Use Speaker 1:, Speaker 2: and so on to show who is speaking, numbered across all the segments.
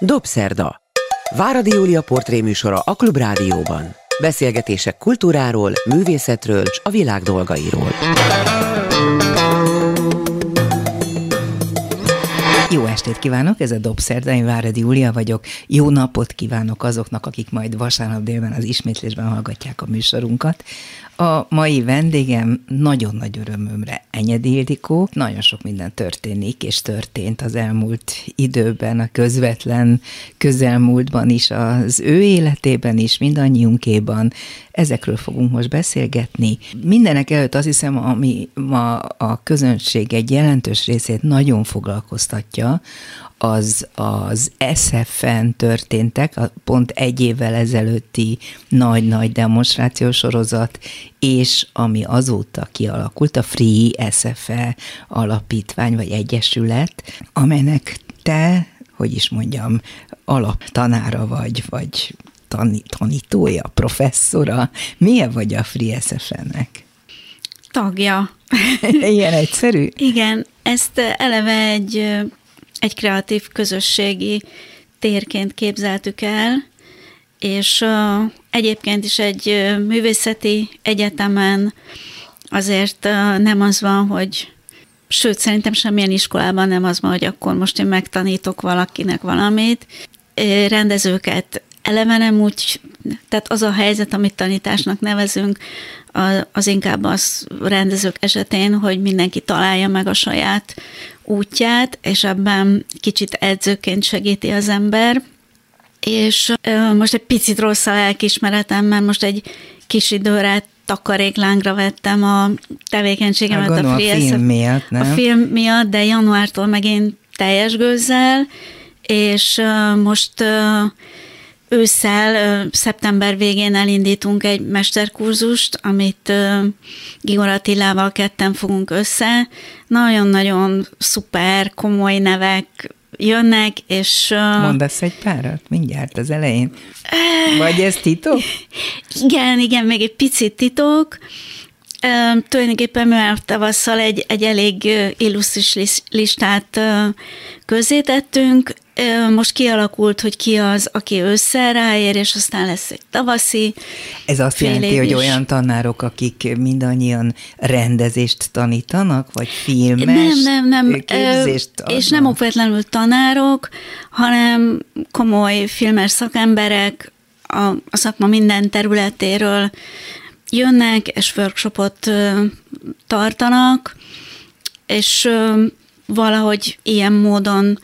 Speaker 1: Dobszerda. Váradi Júlia portréműsora a Klubrádióban. Beszélgetések kultúráról, művészetről és a világ dolgairól.
Speaker 2: Jó estét kívánok, ez a Dobszerda, én Váradi Júlia vagyok. Jó napot kívánok azoknak, akik majd vasárnap délben az ismétlésben hallgatják a műsorunkat. A mai vendégem nagyon nagy örömömre Enyedi Ildikó. Nagyon sok minden történik, és történt az elmúlt időben, a közvetlen közelmúltban is, az ő életében is, mindannyiunkéban. Ezekről fogunk most beszélgetni. Mindenek előtt azt hiszem, ami ma a közönség egy jelentős részét nagyon foglalkoztatja, az az SF-en történtek, a pont egy évvel ezelőtti nagy-nagy demonstrációs sorozat, és ami azóta kialakult, a Free SFE alapítvány vagy egyesület, amelynek te, hogy is mondjam, alaptanára vagy, vagy tanítója, professzora. Milyen vagy a Free SFE-nek?
Speaker 3: Tagja.
Speaker 2: Ilyen egyszerű?
Speaker 3: Igen, ezt eleve egy egy kreatív közösségi térként képzeltük el, és egyébként is egy művészeti egyetemen azért nem az van, hogy sőt, szerintem semmilyen iskolában nem az van, hogy akkor most én megtanítok valakinek valamit. Rendezőket eleve nem úgy, tehát az a helyzet, amit tanításnak nevezünk, az inkább az rendezők esetén, hogy mindenki találja meg a saját útját, és ebben kicsit edzőként segíti az ember. És most egy picit rossz a lelkismeretem, mert most egy kis időre takaréklángra vettem a tevékenységemet
Speaker 2: a, a, a film miatt, nem?
Speaker 3: A film miatt, de januártól megint teljes gőzzel, és most ősszel, szeptember végén elindítunk egy mesterkurzust, amit Gigor Attilával ketten fogunk össze. Nagyon-nagyon szuper, komoly nevek jönnek, és...
Speaker 2: Mondasz egy párat mindjárt az elején? Vagy ez titok?
Speaker 3: Igen, igen, még egy picit titok. Uh, tulajdonképpen mivel tavasszal egy, egy elég illusztris listát uh, közzétettünk, most kialakult, hogy ki az, aki ősszel ráér, és aztán lesz egy tavaszi.
Speaker 2: Ez azt jelenti, hogy olyan tanárok, akik mindannyian rendezést tanítanak, vagy filmes
Speaker 3: nem, nem, nem.
Speaker 2: képzést
Speaker 3: adnak? És nem okvetlenül tanárok, hanem komoly filmes szakemberek a, a szakma minden területéről jönnek, és workshopot tartanak, és valahogy ilyen módon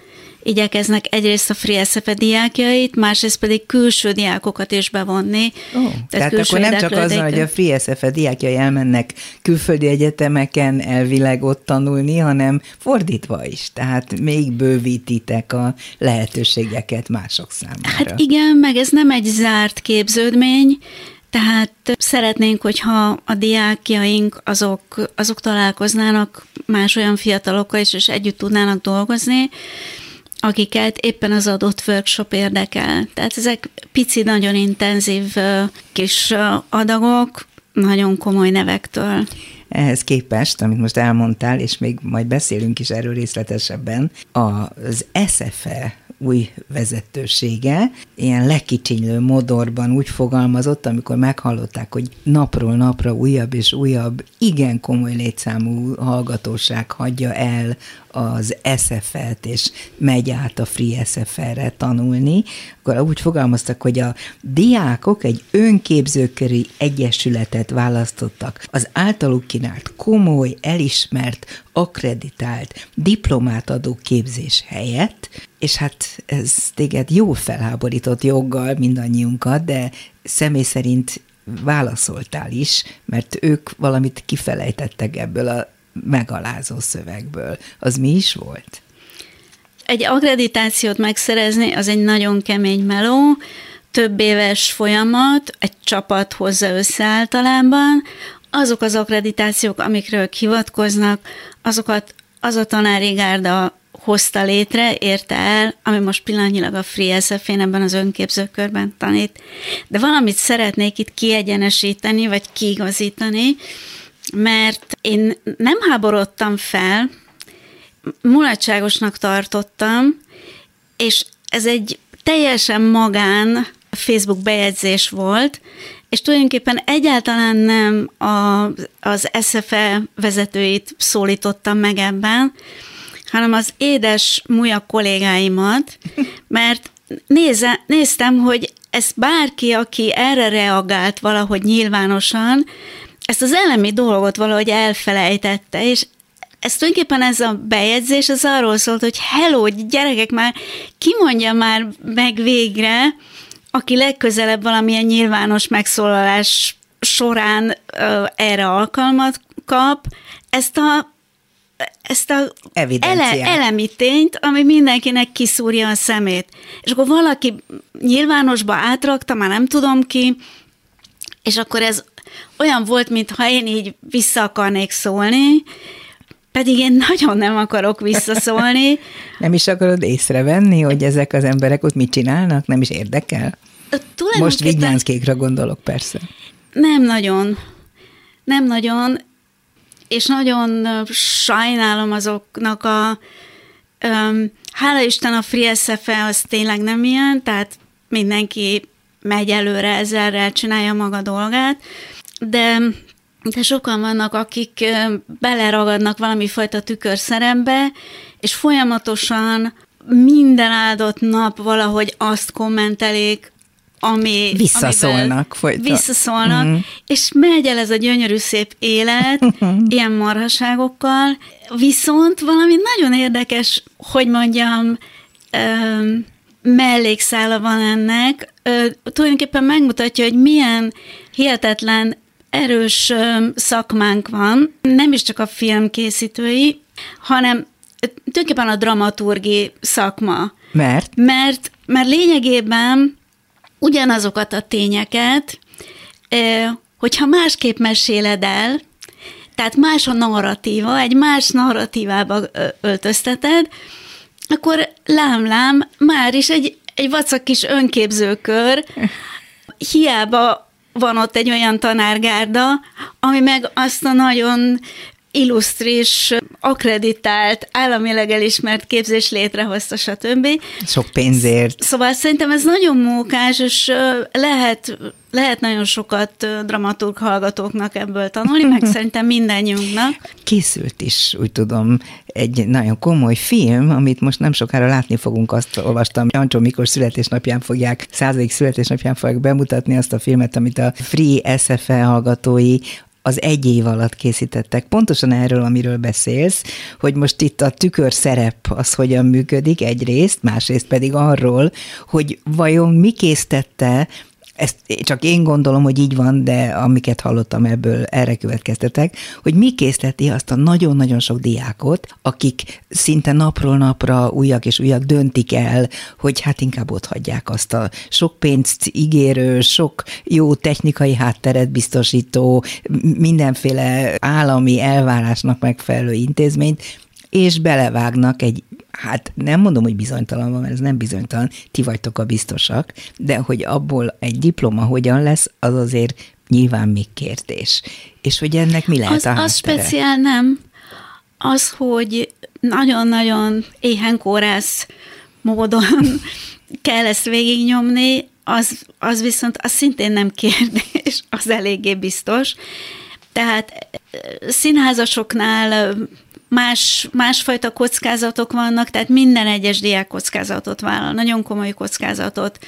Speaker 3: igyekeznek egyrészt a Free SFE diákjait, másrészt pedig külső diákokat is bevonni.
Speaker 2: Oh, tehát, tehát akkor nem csak az, hogy a Free SFE diákjai elmennek külföldi egyetemeken elvileg ott tanulni, hanem fordítva is. Tehát még bővítitek a lehetőségeket mások számára.
Speaker 3: Hát igen, meg ez nem egy zárt képződmény, tehát szeretnénk, hogyha a diákjaink azok, azok találkoznának más olyan fiatalokkal is, és együtt tudnának dolgozni, akiket éppen az adott workshop érdekel. Tehát ezek pici, nagyon intenzív kis adagok, nagyon komoly nevektől.
Speaker 2: Ehhez képest, amit most elmondtál, és még majd beszélünk is erről részletesebben, az SFE új vezetősége. Ilyen lekicsinylő modorban úgy fogalmazott, amikor meghallották, hogy napról napra újabb és újabb, igen komoly létszámú hallgatóság hagyja el az SFL-t, és megy át a Free SFL-re tanulni, akkor úgy fogalmaztak, hogy a diákok egy önképzőköri egyesületet választottak az általuk kínált komoly, elismert, akreditált, diplomát adó képzés helyett, és hát ez téged jó felháborított joggal mindannyiunkat, de személy szerint válaszoltál is, mert ők valamit kifelejtettek ebből a megalázó szövegből. Az mi is volt?
Speaker 3: Egy akkreditációt megszerezni az egy nagyon kemény meló, több éves folyamat, egy csapat hozza össze általában, azok az akkreditációk, amikről hivatkoznak, azokat az a tanári gárda hozta létre, érte el, ami most pillanatnyilag a Free sf ebben az önképzőkörben tanít. De valamit szeretnék itt kiegyenesíteni, vagy kiigazítani, mert én nem háborodtam fel, mulatságosnak tartottam, és ez egy teljesen magán Facebook bejegyzés volt, és tulajdonképpen egyáltalán nem a, az SFE vezetőit szólítottam meg ebben, hanem az édes muja kollégáimat, mert nézze, néztem, hogy ez bárki, aki erre reagált valahogy nyilvánosan, ezt az elemi dolgot valahogy elfelejtette, és ez tulajdonképpen ez a bejegyzés, az arról szólt, hogy hello, gyerekek már, kimondja már meg végre, aki legközelebb valamilyen nyilvános megszólalás során ö, erre alkalmat kap, ezt a ezt a ele, elemi tényt, ami mindenkinek kiszúrja a szemét. És akkor valaki nyilvánosba átrakta, már nem tudom ki, és akkor ez olyan volt, mintha én így vissza akarnék szólni, pedig én nagyon nem akarok visszaszólni.
Speaker 2: nem is akarod észrevenni, hogy ezek az emberek ott mit csinálnak? Nem is érdekel? Most Vigyánszkékra gondolok, persze.
Speaker 3: Nem nagyon. Nem nagyon, és nagyon sajnálom azoknak a, um, hála Isten a Free SFE az tényleg nem ilyen, tehát mindenki megy előre ezerrel, csinálja maga dolgát, de de sokan vannak, akik beleragadnak valami fajta tükörszerembe, és folyamatosan minden áldott nap valahogy azt kommentelik, ami...
Speaker 2: Visszaszólnak folyton.
Speaker 3: Visszaszólnak, mm. és megy el ez a gyönyörű szép élet, ilyen marhaságokkal, viszont valami nagyon érdekes, hogy mondjam, mellékszála van ennek, tulajdonképpen megmutatja, hogy milyen hihetetlen erős szakmánk van, nem is csak a filmkészítői, hanem tulajdonképpen a dramaturgi szakma.
Speaker 2: Mert?
Speaker 3: Mert, mert lényegében ugyanazokat a tényeket, hogyha másképp meséled el, tehát más a narratíva, egy más narratívába öltözteted, akkor lám-lám, már is egy, egy vacak kis önképzőkör, hiába van ott egy olyan tanárgárda, ami meg azt a nagyon illusztris, akreditált, államileg elismert képzés létrehozta, stb.
Speaker 2: Sok pénzért.
Speaker 3: Szóval szerintem ez nagyon mókás, és lehet, lehet nagyon sokat dramaturg hallgatóknak ebből tanulni, meg szerintem mindannyiunknak.
Speaker 2: Készült is, úgy tudom, egy nagyon komoly film, amit most nem sokára látni fogunk, azt olvastam. Jancsó mikor születésnapján fogják, századik születésnapján fogják bemutatni azt a filmet, amit a Free SFE hallgatói az egy év alatt készítettek. Pontosan erről, amiről beszélsz, hogy most itt a tükör szerep az hogyan működik egyrészt, másrészt pedig arról, hogy vajon mi késztette ezt csak én gondolom, hogy így van, de amiket hallottam ebből, erre következtetek, hogy mi készíteti azt a nagyon-nagyon sok diákot, akik szinte napról napra újak és újak döntik el, hogy hát inkább ott hagyják azt a sok pénzt ígérő, sok jó technikai hátteret biztosító, mindenféle állami elvárásnak megfelelő intézményt, és belevágnak egy hát nem mondom, hogy bizonytalan van, mert ez nem bizonytalan, ti vagytok a biztosak, de hogy abból egy diploma hogyan lesz, az azért nyilván még kérdés. És hogy ennek mi lehet
Speaker 3: az,
Speaker 2: a háttere?
Speaker 3: Az speciál nem. Az, hogy nagyon-nagyon éhenkórász módon kell ezt végignyomni, az, az viszont az szintén nem kérdés, az eléggé biztos. Tehát színházasoknál más, másfajta kockázatok vannak, tehát minden egyes diák kockázatot vállal, nagyon komoly kockázatot.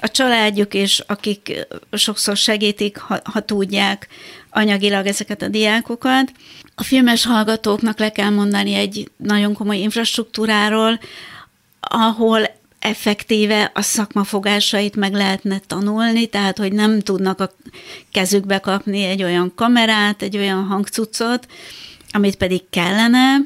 Speaker 3: A családjuk is, akik sokszor segítik, ha, ha tudják anyagilag ezeket a diákokat. A filmes hallgatóknak le kell mondani egy nagyon komoly infrastruktúráról, ahol effektíve a szakmafogásait meg lehetne tanulni, tehát hogy nem tudnak a kezükbe kapni egy olyan kamerát, egy olyan hangcuccot, amit pedig kellene,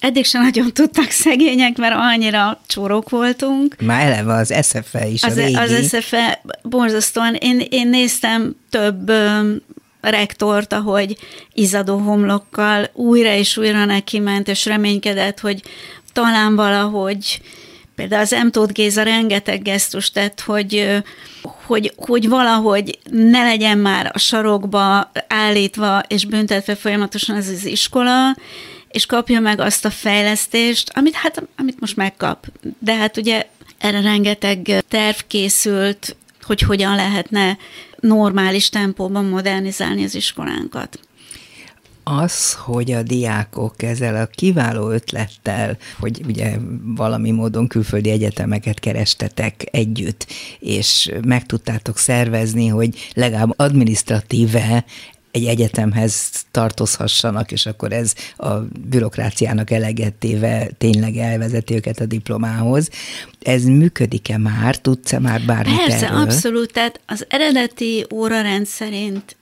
Speaker 3: Eddig sem nagyon tudtak szegények, mert annyira csórok voltunk.
Speaker 2: Már eleve az SFE is
Speaker 3: az,
Speaker 2: a régi.
Speaker 3: Az SFE borzasztóan. Én, én néztem több ö, rektort, ahogy izadó homlokkal újra és újra neki ment, és reménykedett, hogy talán valahogy például az M. Tóth Géza rengeteg gesztus tett, hogy, hogy, hogy valahogy ne legyen már a sarokba állítva és büntetve folyamatosan ez az iskola, és kapja meg azt a fejlesztést, amit hát, amit most megkap. De hát ugye erre rengeteg terv készült, hogy hogyan lehetne normális tempóban modernizálni az iskolánkat
Speaker 2: az, hogy a diákok ezzel a kiváló ötlettel, hogy ugye valami módon külföldi egyetemeket kerestetek együtt, és meg tudtátok szervezni, hogy legalább administratíve egy egyetemhez tartozhassanak, és akkor ez a bürokráciának elegettéve tényleg elvezeti őket a diplomához. Ez működik-e már? Tudsz-e már bármit
Speaker 3: Persze,
Speaker 2: erről?
Speaker 3: abszolút. Tehát az eredeti órarend szerint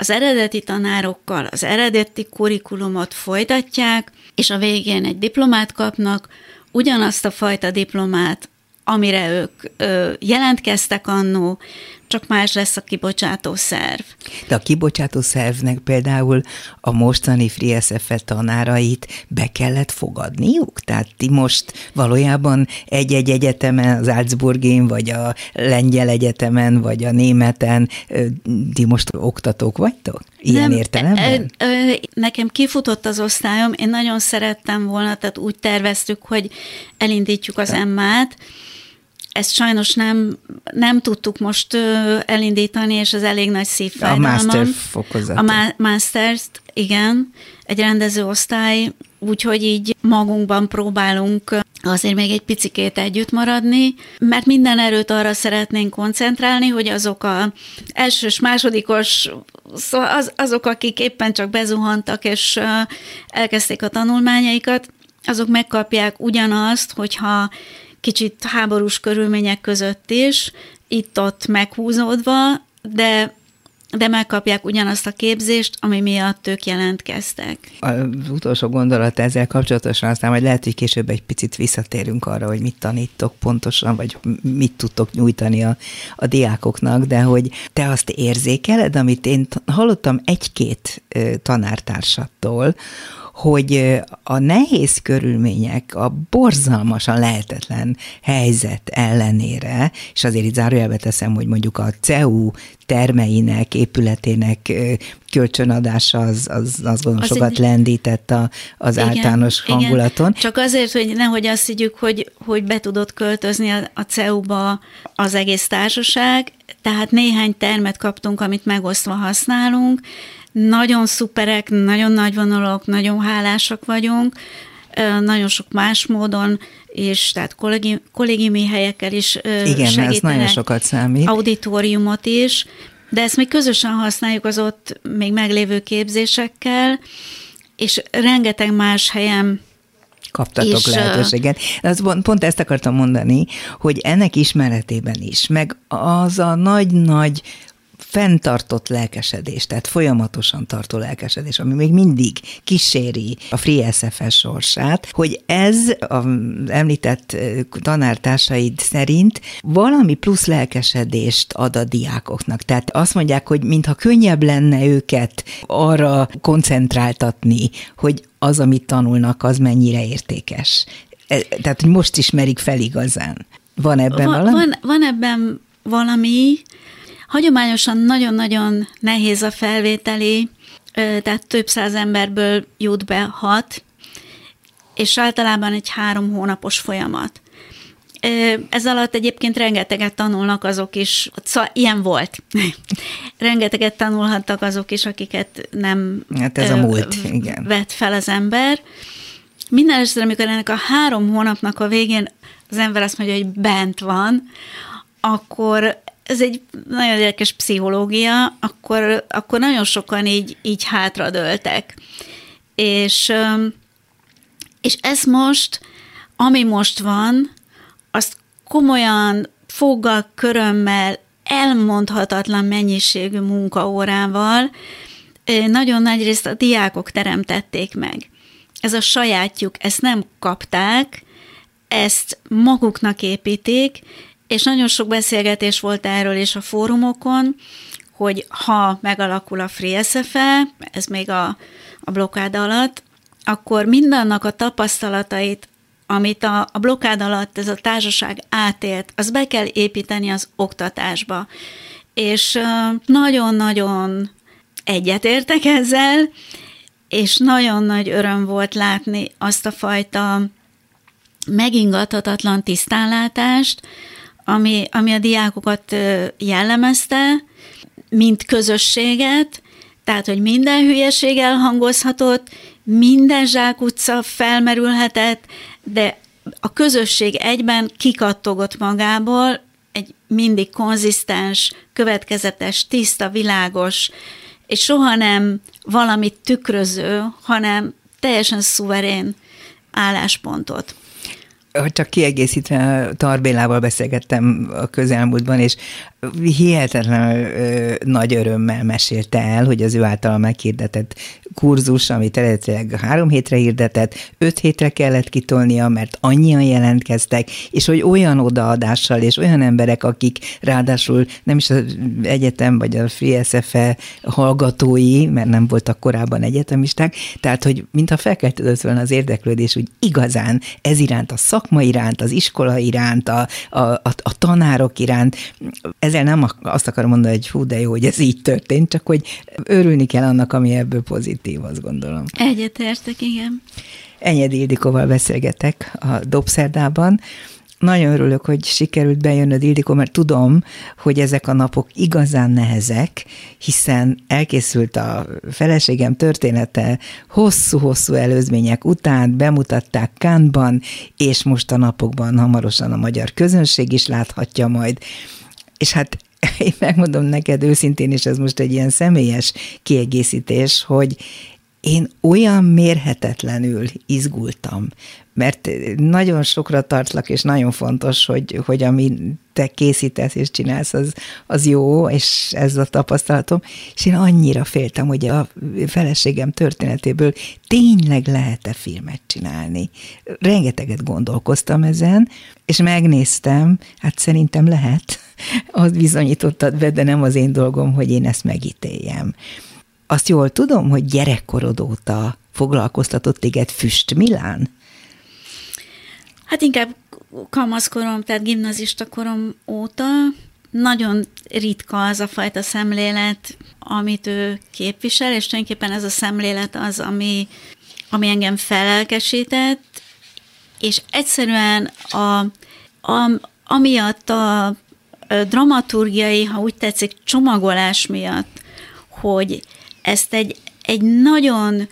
Speaker 3: az eredeti tanárokkal az eredeti kurikulumot folytatják, és a végén egy diplomát kapnak, ugyanazt a fajta diplomát, amire ők ö, jelentkeztek annó, csak más lesz a kibocsátó szerv.
Speaker 2: De a kibocsátó szervnek például a mostani FreeSF tanárait be kellett fogadniuk? Tehát ti most valójában egy-egy egyetemen, az Salzburgén, vagy a lengyel egyetemen, vagy a németen, ti most oktatók vagytok? Ilyen Nem, értelemben?
Speaker 3: Nekem kifutott az osztályom, én nagyon szerettem volna, tehát úgy terveztük, hogy elindítjuk az emmát, ezt sajnos nem, nem tudtuk most elindítani, és az elég nagy szívfájdalmam.
Speaker 2: A master fokozat.
Speaker 3: A ma- masters-t, igen, egy rendezőosztály, úgyhogy így magunkban próbálunk azért még egy picikét együtt maradni, mert minden erőt arra szeretnénk koncentrálni, hogy azok a elsős, másodikos, szóval az, azok, akik éppen csak bezuhantak és elkezdték a tanulmányaikat, azok megkapják ugyanazt, hogyha kicsit háborús körülmények között is, itt-ott meghúzódva, de de megkapják ugyanazt a képzést, ami miatt ők jelentkeztek.
Speaker 2: Az utolsó gondolat ezzel kapcsolatosan, aztán majd lehet, hogy később egy picit visszatérünk arra, hogy mit tanítok pontosan, vagy mit tudtok nyújtani a, a diákoknak, de hogy te azt érzékeled, amit én hallottam egy-két tanártársattól, hogy a nehéz körülmények, a borzalmasan lehetetlen helyzet ellenére, és azért itt zárójelbe teszem, hogy mondjuk a CEU termeinek, épületének kölcsönadása az, az az gondolom az sokat egy... lendített a, az igen, általános hangulaton.
Speaker 3: Igen. Csak azért, hogy nehogy azt higgyük, hogy, hogy be tudott költözni a, a CEU-ba az egész társaság, tehát néhány termet kaptunk, amit megosztva használunk, nagyon szuperek, nagyon nagy vonalok, nagyon hálásak vagyunk, nagyon sok más módon, és tehát kollégi, kollégiumi helyekkel is
Speaker 2: Igen, segítenek. ez nagyon sokat számít.
Speaker 3: Auditoriumot is, de ezt még közösen használjuk az ott még meglévő képzésekkel, és rengeteg más helyen
Speaker 2: kaptatok és, lehetőséget. Az pont, pont ezt akartam mondani, hogy ennek ismeretében is, meg az a nagy-nagy fenntartott lelkesedés, tehát folyamatosan tartó lelkesedés, ami még mindig kíséri a Free SFS sorsát, hogy ez az említett tanártársaid szerint valami plusz lelkesedést ad a diákoknak. Tehát azt mondják, hogy mintha könnyebb lenne őket arra koncentráltatni, hogy az, amit tanulnak, az mennyire értékes. E, tehát, most ismerik fel igazán. Van ebben van, valami?
Speaker 3: Van, van ebben valami, Hagyományosan nagyon-nagyon nehéz a felvételi, tehát több száz emberből jut be hat, és általában egy három hónapos folyamat. Ez alatt egyébként rengeteget tanulnak azok is, szóval ilyen volt. rengeteget tanulhattak azok is, akiket nem
Speaker 2: hát ez a múlt, igen.
Speaker 3: vett fel az ember. Minden esetre, amikor ennek a három hónapnak a végén az ember azt mondja, hogy bent van, akkor ez egy nagyon érdekes pszichológia, akkor, akkor nagyon sokan így, így hátradőltek. És, és ez most, ami most van, azt komolyan foggal, körömmel, elmondhatatlan mennyiségű munkaórával nagyon nagy részt a diákok teremtették meg. Ez a sajátjuk, ezt nem kapták, ezt maguknak építik, és nagyon sok beszélgetés volt erről is a fórumokon, hogy ha megalakul a FreeSFE, ez még a, a blokkád alatt, akkor mindannak a tapasztalatait, amit a, a blokkád alatt ez a társaság átélt, az be kell építeni az oktatásba. És nagyon-nagyon egyetértek ezzel, és nagyon nagy öröm volt látni azt a fajta megingathatatlan tisztánlátást, ami, ami a diákokat jellemezte, mint közösséget, tehát, hogy minden hülyeség elhangozhatott, minden zsákutca felmerülhetett, de a közösség egyben kikattogott magából egy mindig konzisztens, következetes, tiszta, világos, és soha nem valamit tükröző, hanem teljesen szuverén álláspontot
Speaker 2: csak kiegészítve Tarbélával beszélgettem a közelmúltban, és hihetetlen nagy örömmel mesélte el, hogy az ő által meghirdetett kurzus, amit eredetileg három hétre hirdetett, öt hétre kellett kitolnia, mert annyian jelentkeztek, és hogy olyan odaadással, és olyan emberek, akik ráadásul nem is az egyetem, vagy a Free SFE hallgatói, mert nem voltak korábban egyetemisták, tehát, hogy mintha felkeltődött volna az érdeklődés, úgy igazán ez iránt, a szakma iránt, az iskola iránt, a, a, a, a tanárok iránt, ezzel nem azt akarom mondani, hogy hú, de jó, hogy ez így történt, csak hogy örülni kell annak, ami ebből pozitív, azt gondolom.
Speaker 3: Egyetértek, igen.
Speaker 2: Enyedi Ildikóval beszélgetek a Dobszerdában. Nagyon örülök, hogy sikerült bejönnöd, Ildikó, mert tudom, hogy ezek a napok igazán nehezek, hiszen elkészült a feleségem története hosszú-hosszú előzmények után, bemutatták Kánban, és most a napokban hamarosan a magyar közönség is láthatja majd és hát én megmondom neked őszintén, és ez most egy ilyen személyes kiegészítés, hogy én olyan mérhetetlenül izgultam, mert nagyon sokra tartlak, és nagyon fontos, hogy, hogy ami te készítesz és csinálsz, az, az jó, és ez a tapasztalatom, és én annyira féltem, hogy a feleségem történetéből tényleg lehet-e filmet csinálni. Rengeteget gondolkoztam ezen, és megnéztem, hát szerintem lehet, azt bizonyítottad be, de nem az én dolgom, hogy én ezt megítéljem. Azt jól tudom, hogy gyerekkorod óta foglalkoztatott téged Füst Milán?
Speaker 3: Hát inkább kamaszkorom, tehát gimnazista korom óta. Nagyon ritka az a fajta szemlélet, amit ő képvisel, és tulajdonképpen ez a szemlélet az, ami, ami engem felelkesített, és egyszerűen a, a, amiatt a dramaturgiai, ha úgy tetszik, csomagolás miatt, hogy ezt egy, egy nagyon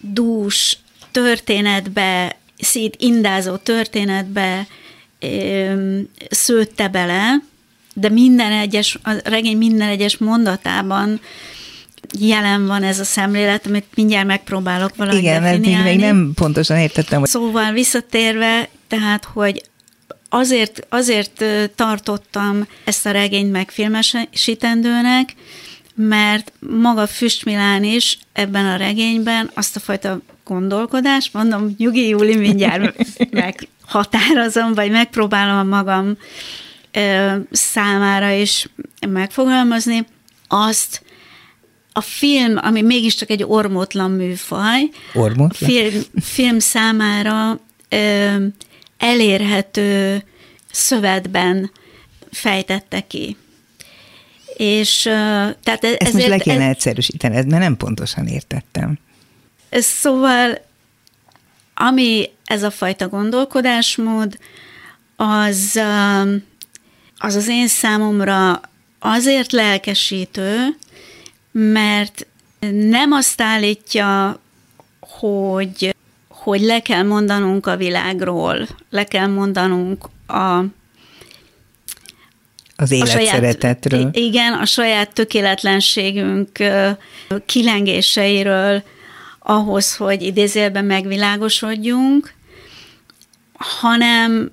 Speaker 3: dús történetbe, szét indázó történetbe szőtte bele, de minden egyes, a regény minden egyes mondatában jelen van ez a szemlélet, amit mindjárt megpróbálok valahogy
Speaker 2: Igen, mert még, még nem pontosan értettem. Hogy...
Speaker 3: Szóval visszatérve, tehát, hogy azért, azért tartottam ezt a regényt megfilmesítendőnek, mert maga Füstmilán is ebben a regényben azt a fajta gondolkodást, mondom, nyugi Júli, mindjárt meghatározom, vagy megpróbálom magam ö, számára is megfogalmazni, azt a film, ami mégiscsak egy ormótlan műfaj,
Speaker 2: ormótlan?
Speaker 3: Film, film számára ö, elérhető szövetben fejtette ki. És tehát
Speaker 2: e- ezért... Ezt most le kéne ez, egyszerűsíteni, mert nem pontosan értettem.
Speaker 3: Szóval, ami ez a fajta gondolkodásmód, az az, az én számomra azért lelkesítő, mert nem azt állítja, hogy hogy le kell mondanunk a világról, le kell mondanunk a
Speaker 2: az életszeretetről.
Speaker 3: Igen, a saját tökéletlenségünk kilengéseiről ahhoz, hogy idézélben megvilágosodjunk, hanem,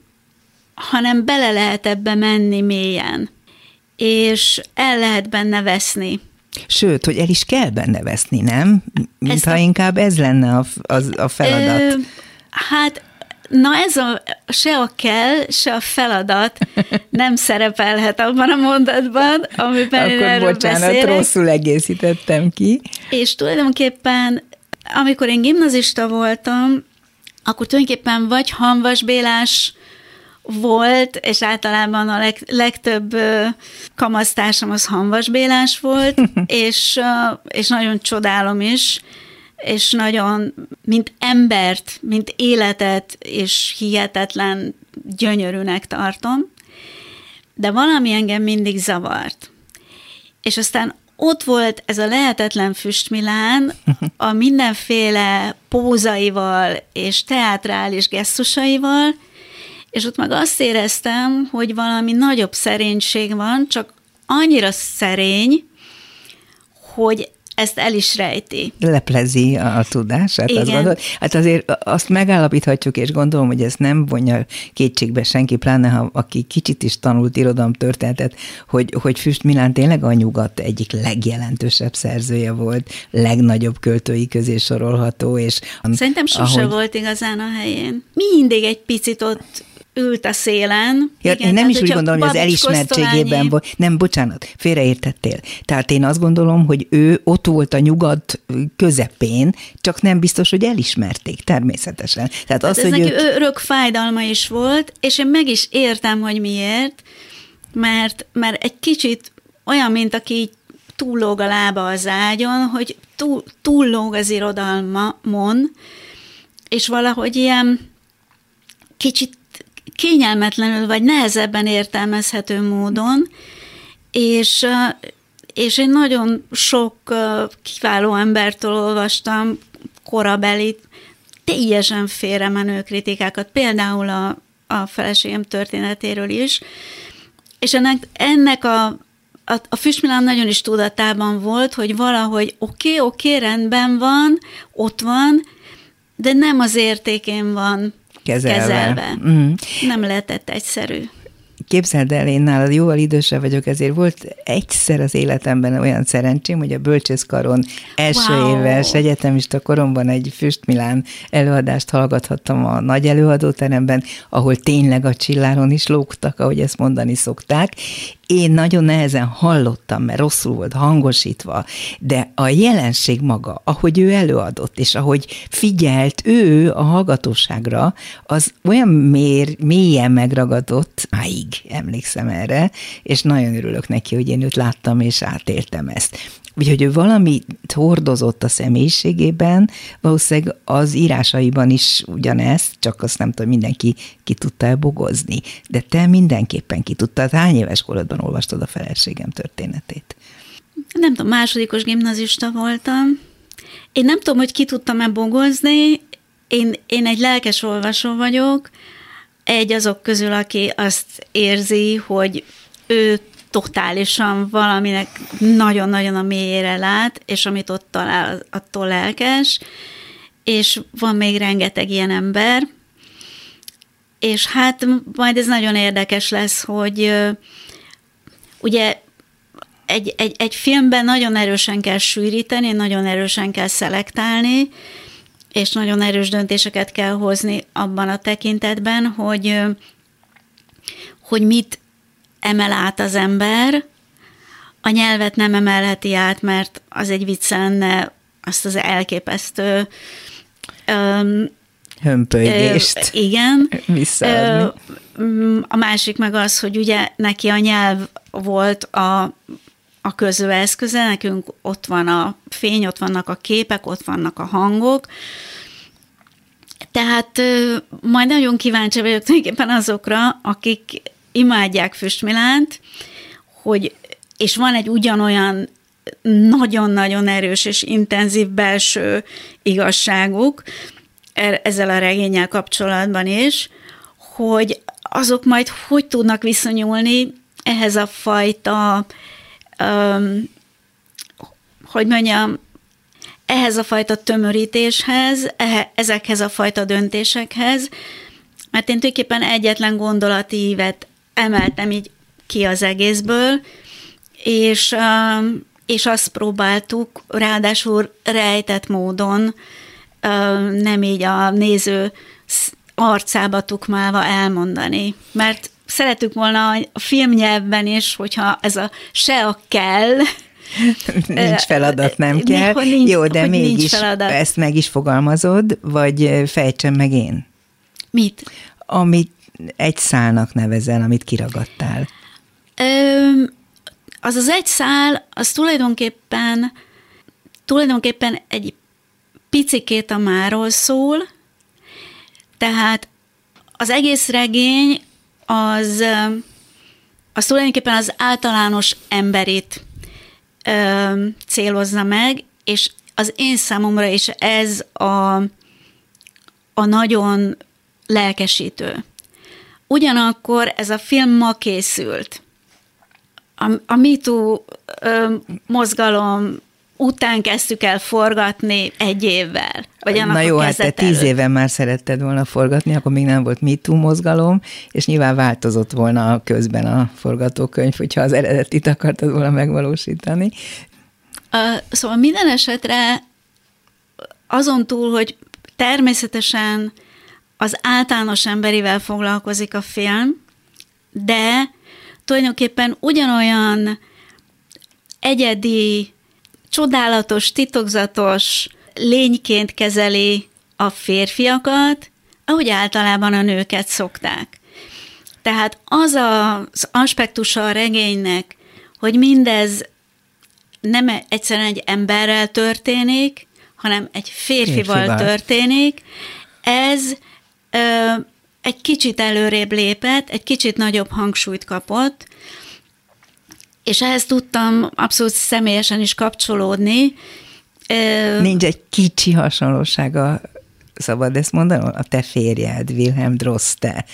Speaker 3: hanem bele lehet ebbe menni mélyen, és el lehet benne veszni.
Speaker 2: Sőt, hogy el is kell benne veszni, nem? Mintha a... inkább ez lenne a, az, a feladat. Ö,
Speaker 3: hát Na ez a, se a kell, se a feladat nem szerepelhet abban a mondatban, amiben
Speaker 2: Akkor
Speaker 3: én erről
Speaker 2: bocsánat,
Speaker 3: beszélek.
Speaker 2: rosszul egészítettem ki.
Speaker 3: És tulajdonképpen, amikor én gimnazista voltam, akkor tulajdonképpen vagy Hanvas Bélás volt, és általában a leg, legtöbb kamasztársam az Hanvas Bélás volt, és, és nagyon csodálom is, és nagyon, mint embert, mint életet, és hihetetlen gyönyörűnek tartom, de valami engem mindig zavart. És aztán ott volt ez a lehetetlen füstmilán a mindenféle pózaival és teátrális gesztusaival, és ott meg azt éreztem, hogy valami nagyobb szerénység van, csak annyira szerény, hogy ezt el is rejti.
Speaker 2: Leplezi a tudását, Igen. azt gondolod? Hát azért azt megállapíthatjuk, és gondolom, hogy ezt nem vonja kétségbe senki, pláne ha aki kicsit is tanult irodalom történetet, hogy, hogy Füst Milán tényleg a nyugat egyik legjelentősebb szerzője volt, legnagyobb költői közé sorolható, és...
Speaker 3: Szerintem sose ahogy... volt igazán a helyén. Mindig egy picit ott ült a szélen.
Speaker 2: Ja, Igen, én nem is úgy gondolom, hogy az elismertségében volt. Nem, bocsánat, félreértettél. Tehát én azt gondolom, hogy ő ott volt a nyugat közepén, csak nem biztos, hogy elismerték természetesen.
Speaker 3: Tehát az, hát ez hogy neki ő... örök fájdalma is volt, és én meg is értem, hogy miért, mert, mert egy kicsit olyan, mint aki túllóg a lába az ágyon, hogy túl, túllóg az irodalmamon, és valahogy ilyen kicsit kényelmetlenül vagy nehezebben értelmezhető módon, és, és én nagyon sok kiváló embertől olvastam korabeli, teljesen félremenő kritikákat, például a, a feleségem történetéről is, és ennek, ennek a, a, a Füstmilán nagyon is tudatában volt, hogy valahogy oké, okay, oké, okay, rendben van, ott van, de nem az értékén van kezelve. kezelve. Mm. Nem lehetett egyszerű.
Speaker 2: Képzeld el, én nálad jóval idősebb vagyok, ezért volt egyszer az életemben olyan szerencsém, hogy a bölcsészkaron első wow. éves egyetemista koromban egy Füstmilán előadást hallgathattam a nagy előadóteremben, ahol tényleg a csilláron is lógtak, ahogy ezt mondani szokták, én nagyon nehezen hallottam, mert rosszul volt hangosítva, de a jelenség maga, ahogy ő előadott, és ahogy figyelt ő a hallgatóságra, az olyan mér, mélyen megragadott, máig emlékszem erre, és nagyon örülök neki, hogy én őt láttam és átéltem ezt. Úgyhogy ő valami hordozott a személyiségében, valószínűleg az írásaiban is ugyanezt, csak azt nem tudom, mindenki ki tudta elbogozni. De te mindenképpen ki tudtad. Hány éves korodban olvastad a feleségem történetét?
Speaker 3: Nem tudom, másodikos gimnazista voltam. Én nem tudom, hogy ki tudtam-e bogozni. Én, én egy lelkes olvasó vagyok, egy azok közül, aki azt érzi, hogy ő totálisan valaminek nagyon-nagyon a mélyére lát, és amit ott talál, attól lelkes, és van még rengeteg ilyen ember, és hát majd ez nagyon érdekes lesz, hogy ugye egy, egy, egy filmben nagyon erősen kell sűríteni, nagyon erősen kell szelektálni, és nagyon erős döntéseket kell hozni abban a tekintetben, hogy, hogy mit emel át az ember, a nyelvet nem emelheti át, mert az egy vicc lenne azt az elképesztő
Speaker 2: um, hömpölygést.
Speaker 3: Ö, igen. Visszaadni. Ö, a másik meg az, hogy ugye neki a nyelv volt a, a köző eszköze, nekünk ott van a fény, ott vannak a képek, ott vannak a hangok, tehát majd nagyon kíváncsi vagyok tulajdonképpen azokra, akik imádják Füstmilánt, hogy, és van egy ugyanolyan nagyon-nagyon erős és intenzív belső igazságuk er, ezzel a regényel kapcsolatban is, hogy azok majd hogy tudnak viszonyulni ehhez a fajta, um, hogy mondjam, ehhez a fajta tömörítéshez, ezekhez a fajta döntésekhez, mert én tulajdonképpen egyetlen gondolatívet emeltem így ki az egészből, és, és azt próbáltuk ráadásul rejtett módon, nem így a néző arcába tukmálva elmondani. Mert szeretük volna a filmnyelvben is, hogyha ez a se a kell,
Speaker 2: nincs feladat, nem kell. Nincs, Jó, de mégis ezt meg is fogalmazod, vagy fejtsem meg én?
Speaker 3: Mit?
Speaker 2: Amit egy szálnak nevezel, amit kiragadtál?
Speaker 3: Ö, az az egy szál, az tulajdonképpen, tulajdonképpen egy picikét a máról szól, tehát az egész regény az, az tulajdonképpen az általános emberit ö, célozza meg, és az én számomra is ez a, a nagyon lelkesítő. Ugyanakkor ez a film ma készült. A, a MeToo ö, mozgalom után kezdtük el forgatni egy évvel. Vagy annak
Speaker 2: Na jó, hát te tíz éve már szeretted volna forgatni, akkor még nem volt MeToo mozgalom, és nyilván változott volna közben a forgatókönyv, hogyha az eredetit akartad volna megvalósítani.
Speaker 3: Uh, szóval minden esetre azon túl, hogy természetesen az általános emberivel foglalkozik a film, de tulajdonképpen ugyanolyan egyedi, csodálatos, titokzatos lényként kezeli a férfiakat, ahogy általában a nőket szokták. Tehát az az aspektusa a regénynek, hogy mindez nem egyszerűen egy emberrel történik, hanem egy férfival,
Speaker 2: Férfival.
Speaker 3: történik, ez egy kicsit előrébb lépett, egy kicsit nagyobb hangsúlyt kapott, és ehhez tudtam abszolút személyesen is kapcsolódni.
Speaker 2: Nincs egy kicsi hasonlósága, szabad ezt mondanom, a te férjed, Wilhelm Droste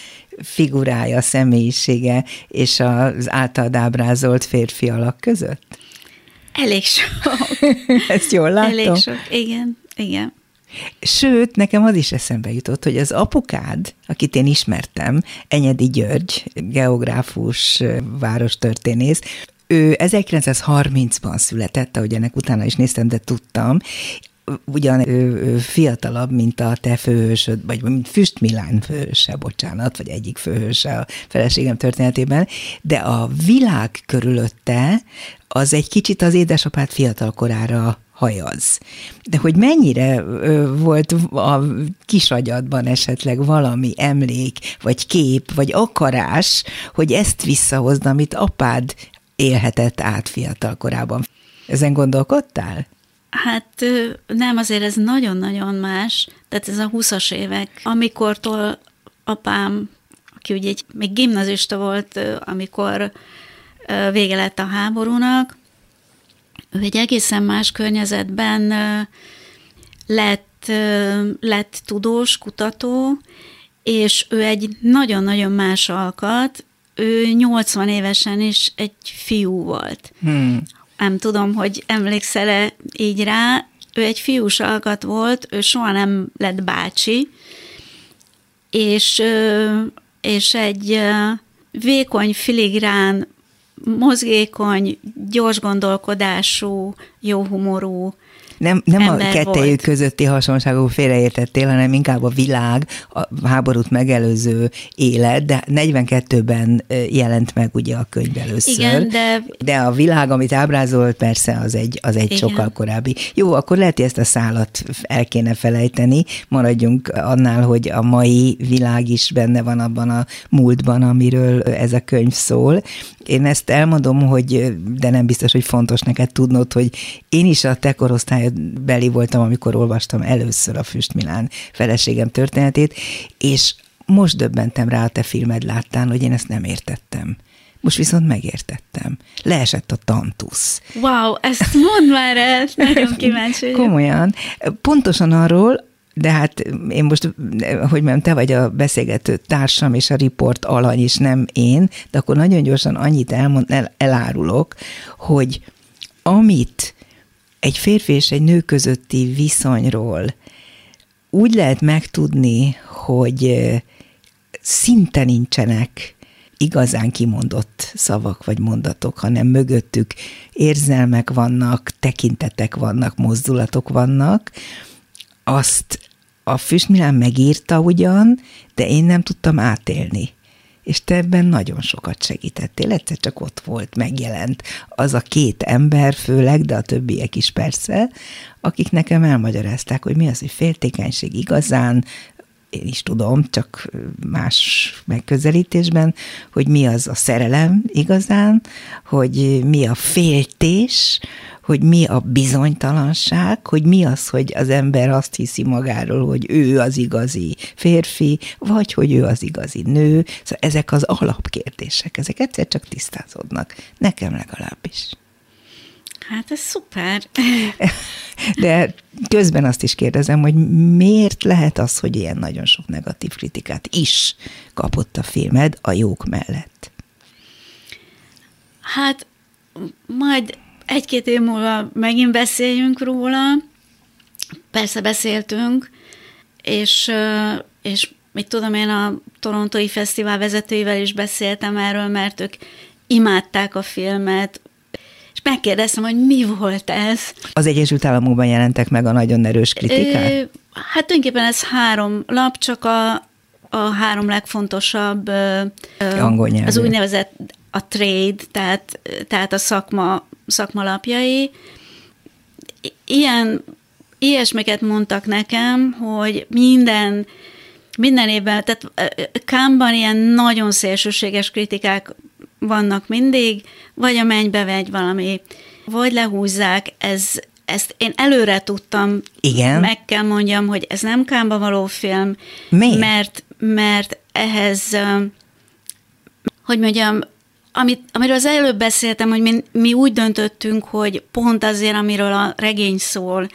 Speaker 2: figurája, személyisége és az általad ábrázolt férfi alak között?
Speaker 3: elég sok.
Speaker 2: Ezt jól látom?
Speaker 3: Elég sok, igen, igen.
Speaker 2: Sőt, nekem az is eszembe jutott, hogy az apukád, akit én ismertem, Enyedi György, geográfus, várostörténész, ő 1930-ban született, ahogy ennek utána is néztem, de tudtam, ugyan ő, ő fiatalabb, mint a te főhősöd, vagy mint Füst Milán főhőse, bocsánat, vagy egyik főhőse a feleségem történetében, de a világ körülötte az egy kicsit az édesapád fiatal korára hajaz. De hogy mennyire volt a kisagyadban esetleg valami emlék, vagy kép, vagy akarás, hogy ezt visszahozna, amit apád élhetett át fiatal korában. Ezen gondolkodtál?
Speaker 3: Hát nem, azért ez nagyon-nagyon más. Tehát ez a 20-as évek, amikortól apám, aki ugye egy, még gimnazista volt, amikor vége lett a háborúnak, ő egy egészen más környezetben lett, lett tudós, kutató, és ő egy nagyon-nagyon más alkat, ő 80 évesen is egy fiú volt.
Speaker 2: Hmm.
Speaker 3: Nem tudom, hogy emlékszel-e így rá, ő egy fiús alkat volt, ő soha nem lett bácsi, és, és egy vékony, filigrán, mozgékony, gyors gondolkodású, jó humorú,
Speaker 2: Nem, nem a kettejük
Speaker 3: volt.
Speaker 2: közötti hasonlságú félreértettél, hanem inkább a világ, a háborút megelőző élet, de 42-ben ö, jelent meg ugye a könyv először.
Speaker 3: Igen, de
Speaker 2: De a világ, amit ábrázolt, persze az egy, az egy
Speaker 3: Igen.
Speaker 2: sokkal korábbi. Jó, akkor lehet, hogy ezt a szálat el kéne felejteni, maradjunk annál, hogy a mai világ is benne van abban a múltban, amiről ez a könyv szól. Én ezt elmondom, hogy, de nem biztos, hogy fontos neked tudnod, hogy én is a te korosztályod beli voltam, amikor olvastam először a Füst Milán feleségem történetét, és most döbbentem rá a te filmed láttán, hogy én ezt nem értettem. Most viszont megértettem. Leesett a tantusz.
Speaker 3: wow, ezt mondd már el, nagyon kíváncsi.
Speaker 2: Komolyan. Pontosan arról, de hát én most, hogy mondjam, te vagy a beszélgető társam, és a riport alany is, nem én, de akkor nagyon gyorsan annyit elmond, el, elárulok, hogy amit egy férfi és egy nő közötti viszonyról úgy lehet megtudni, hogy szinte nincsenek igazán kimondott szavak vagy mondatok, hanem mögöttük érzelmek vannak, tekintetek vannak, mozdulatok vannak, azt a Füstmilán megírta ugyan, de én nem tudtam átélni. És te ebben nagyon sokat segítettél, egyszer csak ott volt, megjelent az a két ember főleg, de a többiek is persze, akik nekem elmagyarázták, hogy mi az, hogy féltékenység igazán, én is tudom, csak más megközelítésben, hogy mi az a szerelem igazán, hogy mi a féltés, hogy mi a bizonytalanság, hogy mi az, hogy az ember azt hiszi magáról, hogy ő az igazi férfi, vagy hogy ő az igazi nő. Szóval ezek az alapkérdések, ezek egyszer csak tisztázódnak. Nekem legalábbis.
Speaker 3: Hát ez szuper.
Speaker 2: De közben azt is kérdezem, hogy miért lehet az, hogy ilyen nagyon sok negatív kritikát is kapott a filmed a jók mellett?
Speaker 3: Hát majd egy-két év múlva megint beszéljünk róla. Persze beszéltünk, és, és mit tudom én, a Torontói Fesztivál vezetőivel is beszéltem erről, mert ők imádták a filmet, és megkérdeztem, hogy mi volt ez.
Speaker 2: Az Egyesült Államokban jelentek meg a nagyon erős kritikák? Ö,
Speaker 3: hát tulajdonképpen ez három lap, csak a, a három legfontosabb
Speaker 2: Angol nyelvű.
Speaker 3: az úgynevezett a trade, tehát, tehát a szakma, szakmalapjai. Ilyen, ilyesmiket mondtak nekem, hogy minden, minden évben, tehát Kámban ilyen nagyon szélsőséges kritikák vannak mindig, vagy a mennybe vegy valami, vagy lehúzzák, ez, ezt én előre tudtam,
Speaker 2: Igen.
Speaker 3: meg kell mondjam, hogy ez nem Kámba való film,
Speaker 2: Miért?
Speaker 3: mert, mert ehhez, hogy mondjam, amit, amiről az előbb beszéltem, hogy mi, mi úgy döntöttünk, hogy pont azért, amiről a regény szól,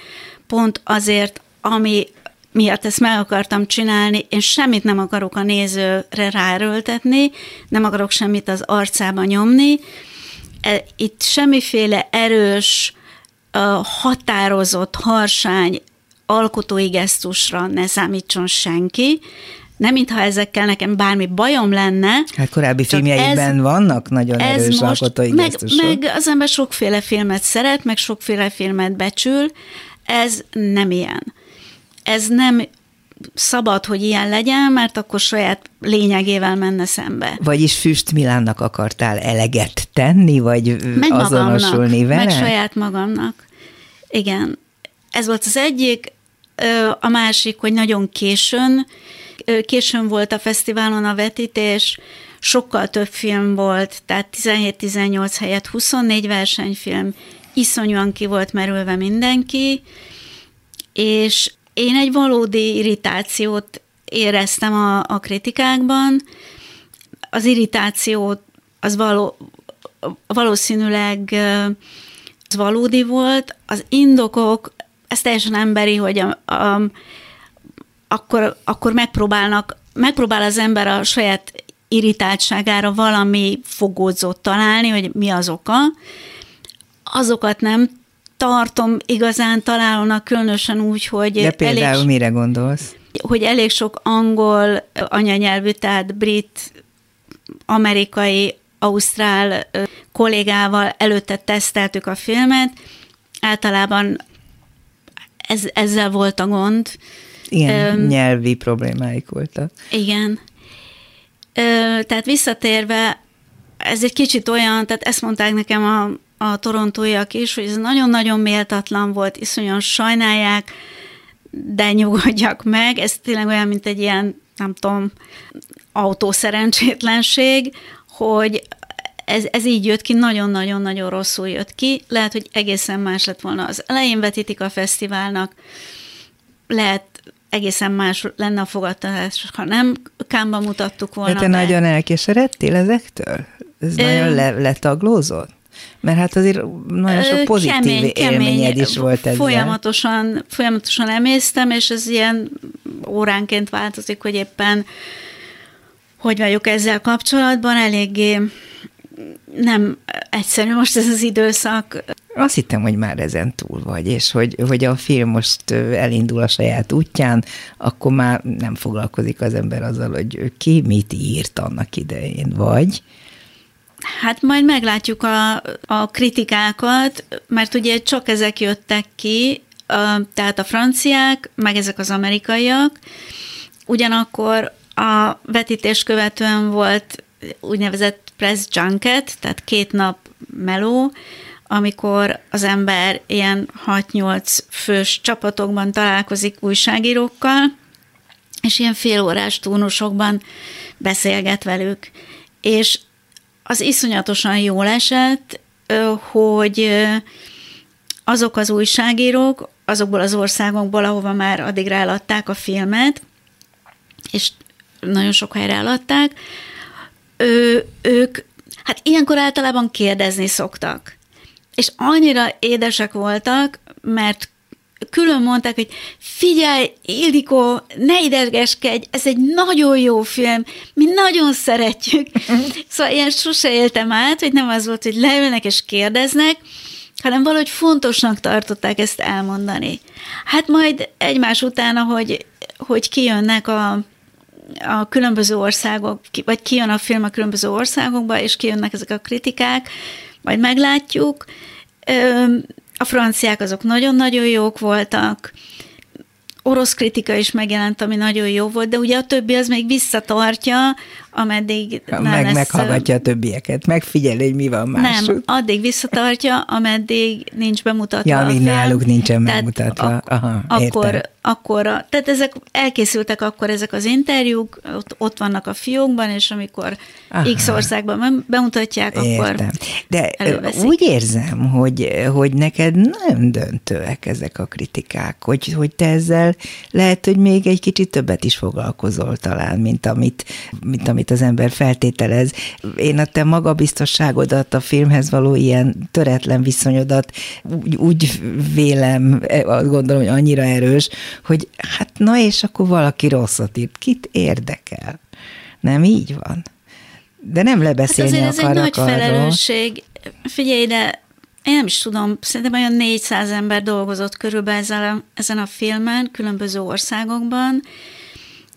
Speaker 3: pont azért, ami miatt ezt meg akartam csinálni, én semmit nem akarok a nézőre ráröltetni, nem akarok semmit az arcába nyomni. E, itt semmiféle erős, határozott, harsány alkotói gesztusra ne számítson senki, nem mintha ezekkel nekem bármi bajom lenne.
Speaker 2: Hát korábbi filmjeiben ez, vannak nagyon ez erős most, alkotói
Speaker 3: meg, meg az ember sokféle filmet szeret, meg sokféle filmet becsül, ez nem ilyen. Ez nem szabad, hogy ilyen legyen, mert akkor saját lényegével menne szembe.
Speaker 2: Vagyis Füst Milánnak akartál eleget tenni, vagy meg azonosulni
Speaker 3: vele? Meg saját magamnak. Igen. Ez volt az egyik. A másik, hogy nagyon későn későn volt a fesztiválon a vetítés, sokkal több film volt, tehát 17-18 helyett 24 versenyfilm, iszonyúan ki volt merülve mindenki, és én egy valódi irritációt éreztem a, a kritikákban. Az irritáció az való, valószínűleg az valódi volt. Az indokok, ez teljesen emberi, hogy a, a, akkor, akkor megpróbálnak, megpróbál az ember a saját irritáltságára valami fogódzót találni, hogy mi az oka. Azokat nem tartom igazán találónak, különösen úgy, hogy...
Speaker 2: De például elég, mire gondolsz?
Speaker 3: Hogy elég sok angol anyanyelvű, tehát brit, amerikai, ausztrál kollégával előtte teszteltük a filmet, általában ez, ezzel volt a gond,
Speaker 2: ilyen Öm, nyelvi problémáik voltak.
Speaker 3: Igen. Ö, tehát visszatérve, ez egy kicsit olyan, tehát ezt mondták nekem a, a torontóiak is, hogy ez nagyon-nagyon méltatlan volt, iszonyan sajnálják, de nyugodjak meg, ez tényleg olyan, mint egy ilyen, nem tudom, autószerencsétlenség, hogy ez, ez így jött ki, nagyon-nagyon-nagyon rosszul jött ki. Lehet, hogy egészen más lett volna. Az elején vetítik a fesztiválnak, lehet egészen más lenne a fogadtatás, ha nem kámba mutattuk volna.
Speaker 2: De te be. nagyon elkeseredtél ezektől? Ez Ö... nagyon le, letaglózott? Mert hát azért nagyon sok pozitív kemény, élményed kemény, is volt ezzel.
Speaker 3: Folyamatosan, folyamatosan emésztem, és ez ilyen óránként változik, hogy éppen hogy vagyok ezzel kapcsolatban, eléggé nem egyszerű most ez az időszak.
Speaker 2: Azt hittem, hogy már ezen túl vagy, és hogy, hogy a film most elindul a saját útján, akkor már nem foglalkozik az ember azzal, hogy ki mit írt annak idején, vagy?
Speaker 3: Hát majd meglátjuk a, a kritikákat, mert ugye csak ezek jöttek ki, a, tehát a franciák, meg ezek az amerikaiak, ugyanakkor a vetítés követően volt úgynevezett press junket, tehát két nap meló, amikor az ember ilyen 6-8 fős csapatokban találkozik újságírókkal, és ilyen félórás túnusokban beszélget velük. És az iszonyatosan jól esett, hogy azok az újságírók, azokból az országokból, ahova már addig ráladták a filmet, és nagyon sok helyre eladták, ő, ők, hát ilyenkor általában kérdezni szoktak. És annyira édesek voltak, mert külön mondták, hogy figyelj, Ildikó, ne idegeskedj, ez egy nagyon jó film, mi nagyon szeretjük. szóval ilyen sose éltem át, hogy nem az volt, hogy leülnek és kérdeznek, hanem valahogy fontosnak tartották ezt elmondani. Hát majd egymás után, ahogy hogy kijönnek a, a különböző országok, vagy kijön a film a különböző országokba, és kijönnek ezek a kritikák, majd meglátjuk. A franciák azok nagyon-nagyon jók voltak, orosz kritika is megjelent, ami nagyon jó volt, de ugye a többi az még visszatartja, ameddig
Speaker 2: nem Meg, lesz... Meghallgatja a többieket, megfigyeli, hogy mi van máshogy.
Speaker 3: Nem, addig visszatartja, ameddig nincs bemutatva
Speaker 2: Ja,
Speaker 3: ami
Speaker 2: náluk nincsen tehát megmutatva. Ak- Aha,
Speaker 3: akkor, akkor, tehát ezek elkészültek akkor ezek az interjúk, ott, ott vannak a fiókban, és amikor Aha. X országban bemutatják, akkor
Speaker 2: Értem. De előveszik. úgy érzem, hogy, hogy neked nagyon döntőek ezek a kritikák, hogy, hogy te ezzel lehet, hogy még egy kicsit többet is foglalkozol talán, mint amit, mint amit az ember feltételez. Én a te magabiztosságodat, a filmhez való ilyen töretlen viszonyodat úgy, úgy vélem, azt gondolom, hogy annyira erős, hogy hát na és akkor valaki rosszat írt. Kit érdekel? Nem így van? De nem lebeszélni hát
Speaker 3: azért ez egy nagy arról. felelősség. Figyelj, de én nem is tudom, szerintem olyan 400 ember dolgozott körülbelül ezen a, ezen a filmen, különböző országokban.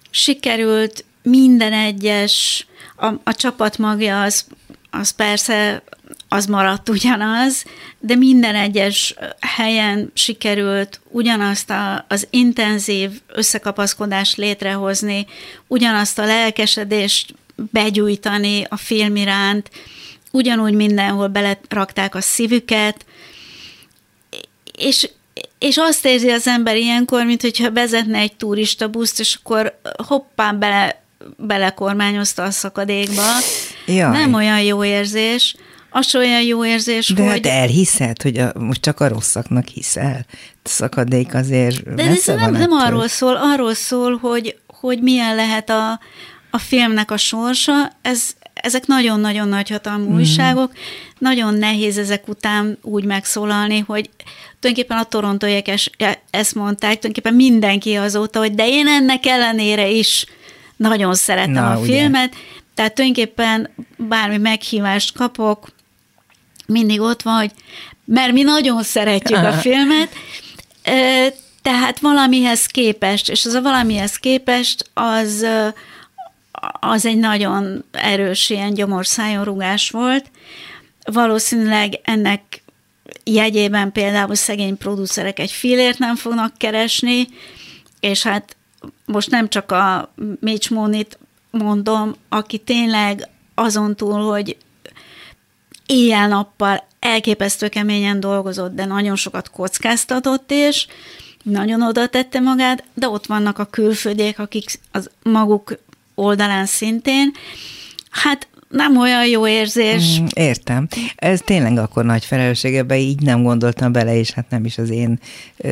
Speaker 3: Sikerült minden egyes, a, a csapat magja az, az persze az maradt ugyanaz, de minden egyes helyen sikerült ugyanazt a, az intenzív összekapaszkodást létrehozni, ugyanazt a lelkesedést begyújtani a film iránt, ugyanúgy mindenhol belerakták a szívüket, és, és azt érzi az ember ilyenkor, mint hogyha vezetne egy turista buszt, és akkor hoppán bele, belekormányozta a szakadékba. Jaj. Nem olyan jó érzés. Az olyan jó érzés,
Speaker 2: de
Speaker 3: hogy...
Speaker 2: De elhiszed, hogy a, most csak a rosszaknak hiszel? A szakadék azért
Speaker 3: De ez nem, nem arról szól, arról szól, hogy, hogy milyen lehet a, a filmnek a sorsa. Ez, ezek nagyon-nagyon nagy hatalmú mm. újságok. Nagyon nehéz ezek után úgy megszólalni, hogy tulajdonképpen a torontóiak ezt mondták, tulajdonképpen mindenki azóta, hogy de én ennek ellenére is nagyon szeretem Na, a ugye. filmet, tehát tulajdonképpen bármi meghívást kapok, mindig ott van, hogy mert mi nagyon szeretjük a filmet, tehát valamihez képest, és az a valamihez képest, az, az egy nagyon erős ilyen gyomorszájon volt. Valószínűleg ennek jegyében például szegény producerek egy filért nem fognak keresni, és hát most nem csak a Mitch Monit mondom, aki tényleg azon túl, hogy éjjel-nappal elképesztő keményen dolgozott, de nagyon sokat kockáztatott is, nagyon oda tette magát, de ott vannak a külföldiek, akik az maguk oldalán szintén. Hát nem olyan jó érzés. Mm,
Speaker 2: értem. Ez tényleg akkor nagy felelősség, ebbe így nem gondoltam bele, és hát nem is az én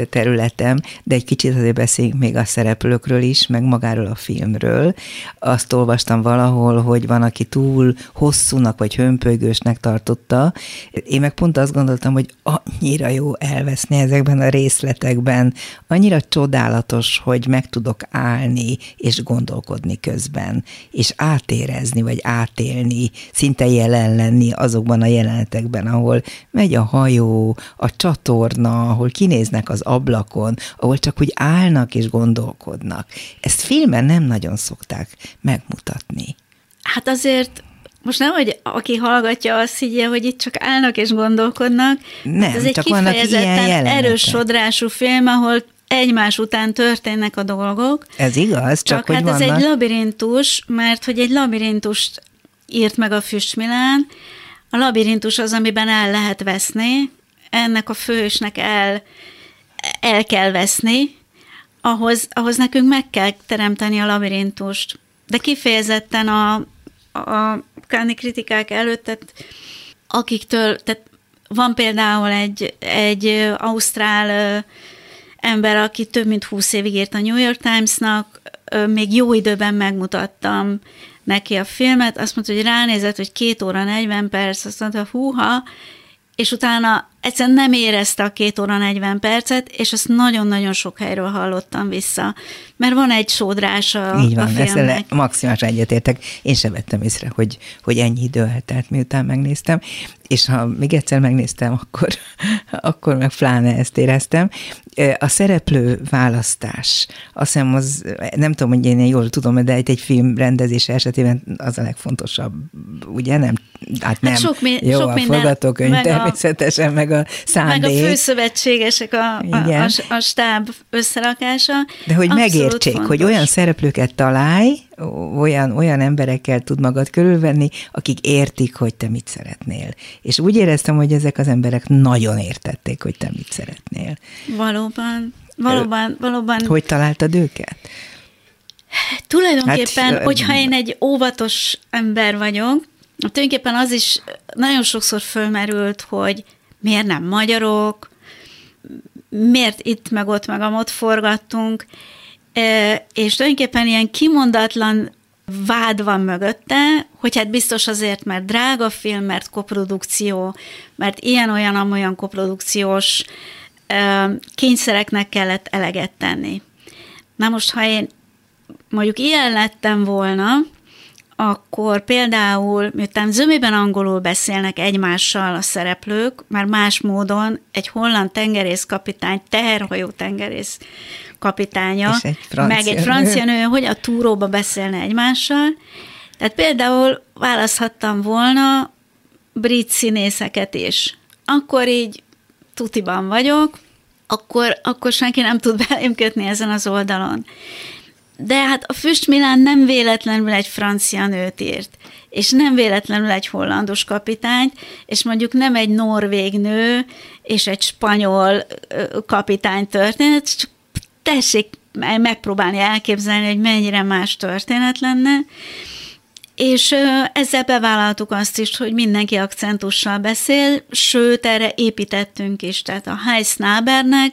Speaker 2: területem, de egy kicsit azért beszéljünk még a szereplőkről is, meg magáról a filmről. Azt olvastam valahol, hogy van, aki túl hosszúnak vagy hömpölygősnek tartotta. Én meg pont azt gondoltam, hogy annyira jó elveszni ezekben a részletekben, annyira csodálatos, hogy meg tudok állni és gondolkodni közben, és átérezni, vagy átélni lenni, szinte jelen lenni azokban a jelenetekben, ahol megy a hajó, a csatorna, ahol kinéznek az ablakon, ahol csak úgy állnak és gondolkodnak. Ezt filmen nem nagyon szokták megmutatni.
Speaker 3: Hát azért most nem, hogy aki hallgatja, azt higgye, hogy itt csak állnak és gondolkodnak.
Speaker 2: Nem, hát ez egy csak kifejezetten
Speaker 3: erős sodrású film, ahol egymás után történnek a dolgok.
Speaker 2: Ez igaz, csak, csak hogy
Speaker 3: hát
Speaker 2: vannak...
Speaker 3: ez egy labirintus, mert hogy egy labirintust írt meg a Füstmilán. A labirintus az, amiben el lehet veszni, ennek a fősnek el, el kell veszni, ahhoz, ahhoz nekünk meg kell teremteni a labirintust. De kifejezetten a, a káni kritikák előtt, tehát akiktől, tehát van például egy, egy ausztrál ember, aki több mint húsz évig írt a New York Timesnak, még jó időben megmutattam neki a filmet, azt mondta, hogy ránézett, hogy két óra 40 perc, azt mondta, húha, és utána egyszerűen nem érezte a két óra 40 percet, és azt nagyon-nagyon sok helyről hallottam vissza, mert van egy sódrása
Speaker 2: Így van,
Speaker 3: a filmnek.
Speaker 2: maximálisan egyetértek. Én sem vettem észre, hogy, hogy ennyi idő eltelt, miután megnéztem, és ha még egyszer megnéztem, akkor, akkor meg pláne ezt éreztem. A szereplő választás, azt hiszem az, nem tudom, hogy én jól tudom, de egy, egy film rendezése esetében az a legfontosabb, ugye? Nem, hát nem. Hát
Speaker 3: sok, mi,
Speaker 2: Jó,
Speaker 3: sok
Speaker 2: a
Speaker 3: minden,
Speaker 2: forgatókönyv természetesen, meg a szándék.
Speaker 3: Meg a főszövetségesek, a, a, a, a stáb összerakása.
Speaker 2: De hogy megértsék, fontos. hogy olyan szereplőket találj, olyan, olyan emberekkel tud magad körülvenni, akik értik, hogy te mit szeretnél. És úgy éreztem, hogy ezek az emberek nagyon értették, hogy te mit szeretnél.
Speaker 3: Valóban, valóban, valóban.
Speaker 2: Hogy találtad őket?
Speaker 3: Tulajdonképpen, hát, hogyha én egy óvatos ember vagyok, tulajdonképpen az is nagyon sokszor fölmerült, hogy miért nem magyarok, miért itt meg ott meg amott forgattunk, és tulajdonképpen ilyen kimondatlan vád van mögötte, hogy hát biztos azért, mert drága film, mert koprodukció, mert ilyen-olyan, amolyan koprodukciós kényszereknek kellett eleget tenni. Na most, ha én mondjuk ilyen lettem volna, akkor például, miután zömében angolul beszélnek egymással a szereplők, már más módon egy holland tengerészkapitány, teherhajó tengerész kapitánya, egy meg egy francia nő, hogy a túróba beszélne egymással. Tehát például választhattam volna brit színészeket is. Akkor így tutiban vagyok, akkor, akkor senki nem tud belém kötni ezen az oldalon. De hát a Füst Milán nem véletlenül egy francia nőt írt, és nem véletlenül egy hollandos kapitányt, és mondjuk nem egy norvég nő és egy spanyol kapitány történet, csak tessék megpróbálni elképzelni, hogy mennyire más történet lenne, és ezzel bevállaltuk azt is, hogy mindenki akcentussal beszél, sőt, erre építettünk is, tehát a Heiss Nabernek,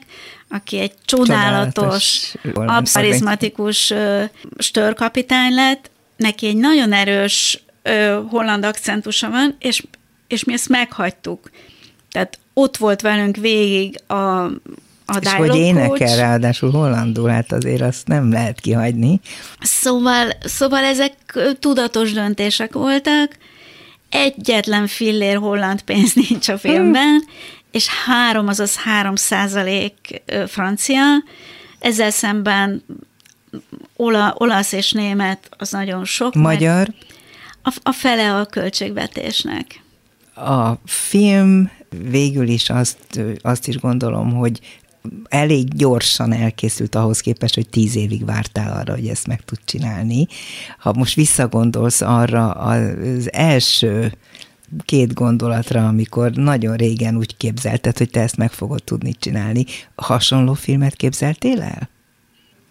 Speaker 3: aki egy csodálatos, csodálatos abszarizmatikus störkapitány lett, neki egy nagyon erős holland akcentusa van, és, és mi ezt meghagytuk. Tehát ott volt velünk végig a, a
Speaker 2: És hogy énekel ráadásul hollandul, hát azért azt nem lehet kihagyni.
Speaker 3: Szóval, szóval ezek tudatos döntések voltak, egyetlen fillér holland pénz nincs a filmben, hmm. És három, azaz három százalék francia, ezzel szemben ola, olasz és német az nagyon sok.
Speaker 2: Magyar?
Speaker 3: A, a fele a költségvetésnek.
Speaker 2: A film végül is azt, azt is gondolom, hogy elég gyorsan elkészült ahhoz képest, hogy tíz évig vártál arra, hogy ezt meg tud csinálni. Ha most visszagondolsz arra az első két gondolatra, amikor nagyon régen úgy képzelted, hogy te ezt meg fogod tudni csinálni. Hasonló filmet képzeltél el?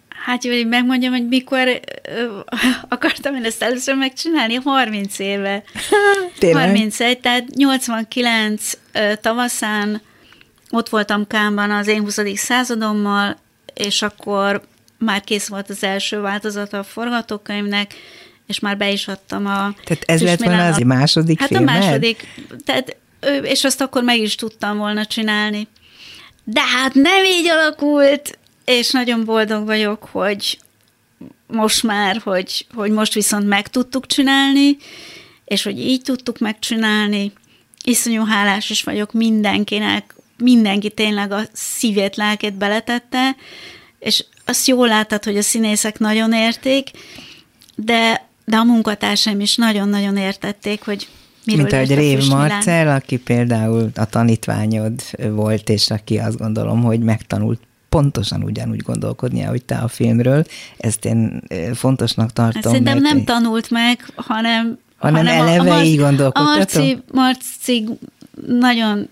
Speaker 3: Hát hogy megmondjam, hogy mikor ö, akartam én ezt először megcsinálni, 30 éve. Tényleg? 31, tehát 89 ö, tavaszán ott voltam Kámban az én 20. századommal, és akkor már kész volt az első változata a forgatókönyvnek, és már be is adtam a...
Speaker 2: Tehát ez lett volna az második
Speaker 3: Hát
Speaker 2: filmed?
Speaker 3: a második, tehát, és azt akkor meg is tudtam volna csinálni. De hát nem így alakult, és nagyon boldog vagyok, hogy most már, hogy, hogy most viszont meg tudtuk csinálni, és hogy így tudtuk megcsinálni. Iszonyú hálás is vagyok mindenkinek, mindenki tényleg a szívét, lelkét beletette, és azt jól láttad, hogy a színészek nagyon érték, de, de a munkatársaim is nagyon-nagyon értették, hogy miről
Speaker 2: Mint ahogy Rév Marcel, aki például a tanítványod volt, és aki azt gondolom, hogy megtanult pontosan ugyanúgy gondolkodni, ahogy te a filmről. Ezt én fontosnak tartom. Hát
Speaker 3: szerintem nem tanult meg, hanem
Speaker 2: hanem, hanem eleve a, a, így gondolkodtatok?
Speaker 3: Marci, Marci nagyon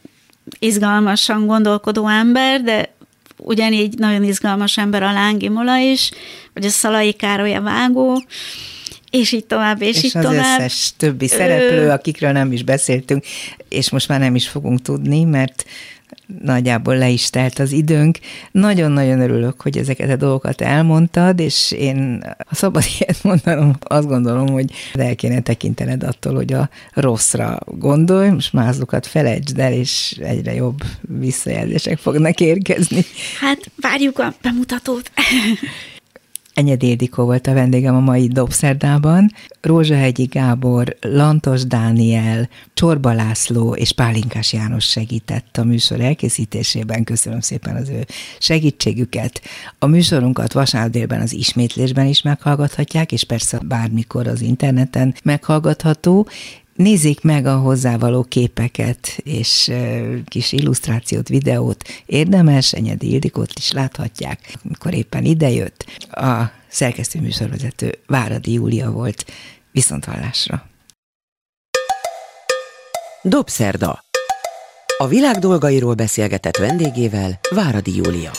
Speaker 3: izgalmasan gondolkodó ember, de ugyanígy nagyon izgalmas ember a Lángi Mola is, vagy a Szalai Károly a vágó, és így tovább, és,
Speaker 2: és
Speaker 3: így
Speaker 2: az
Speaker 3: tovább.
Speaker 2: összes többi szereplő, akikről nem is beszéltünk, és most már nem is fogunk tudni, mert nagyjából le is telt az időnk. Nagyon-nagyon örülök, hogy ezeket a dolgokat elmondtad, és én, ha szabad ilyet mondanom, azt gondolom, hogy el kéne tekintened attól, hogy a rosszra gondolj, most mázukat felejtsd el, és egyre jobb visszajelzések fognak érkezni.
Speaker 3: Hát várjuk a bemutatót.
Speaker 2: Enyedi Ildikó volt a vendégem a mai Dobszerdában. Rózsahegyi Gábor, Lantos Dániel, Csorba László és Pálinkás János segített a műsor elkészítésében. Köszönöm szépen az ő segítségüket. A műsorunkat vasárnap délben az ismétlésben is meghallgathatják, és persze bármikor az interneten meghallgatható, Nézzék meg a hozzávaló képeket és kis illusztrációt, videót. Érdemes, Enyedi Ildikót is láthatják, amikor éppen idejött. A szerkesztő műsorvezető Váradi Júlia volt. Viszonthallásra!
Speaker 1: Dobszerda. A világ dolgairól beszélgetett vendégével Váradi Júlia.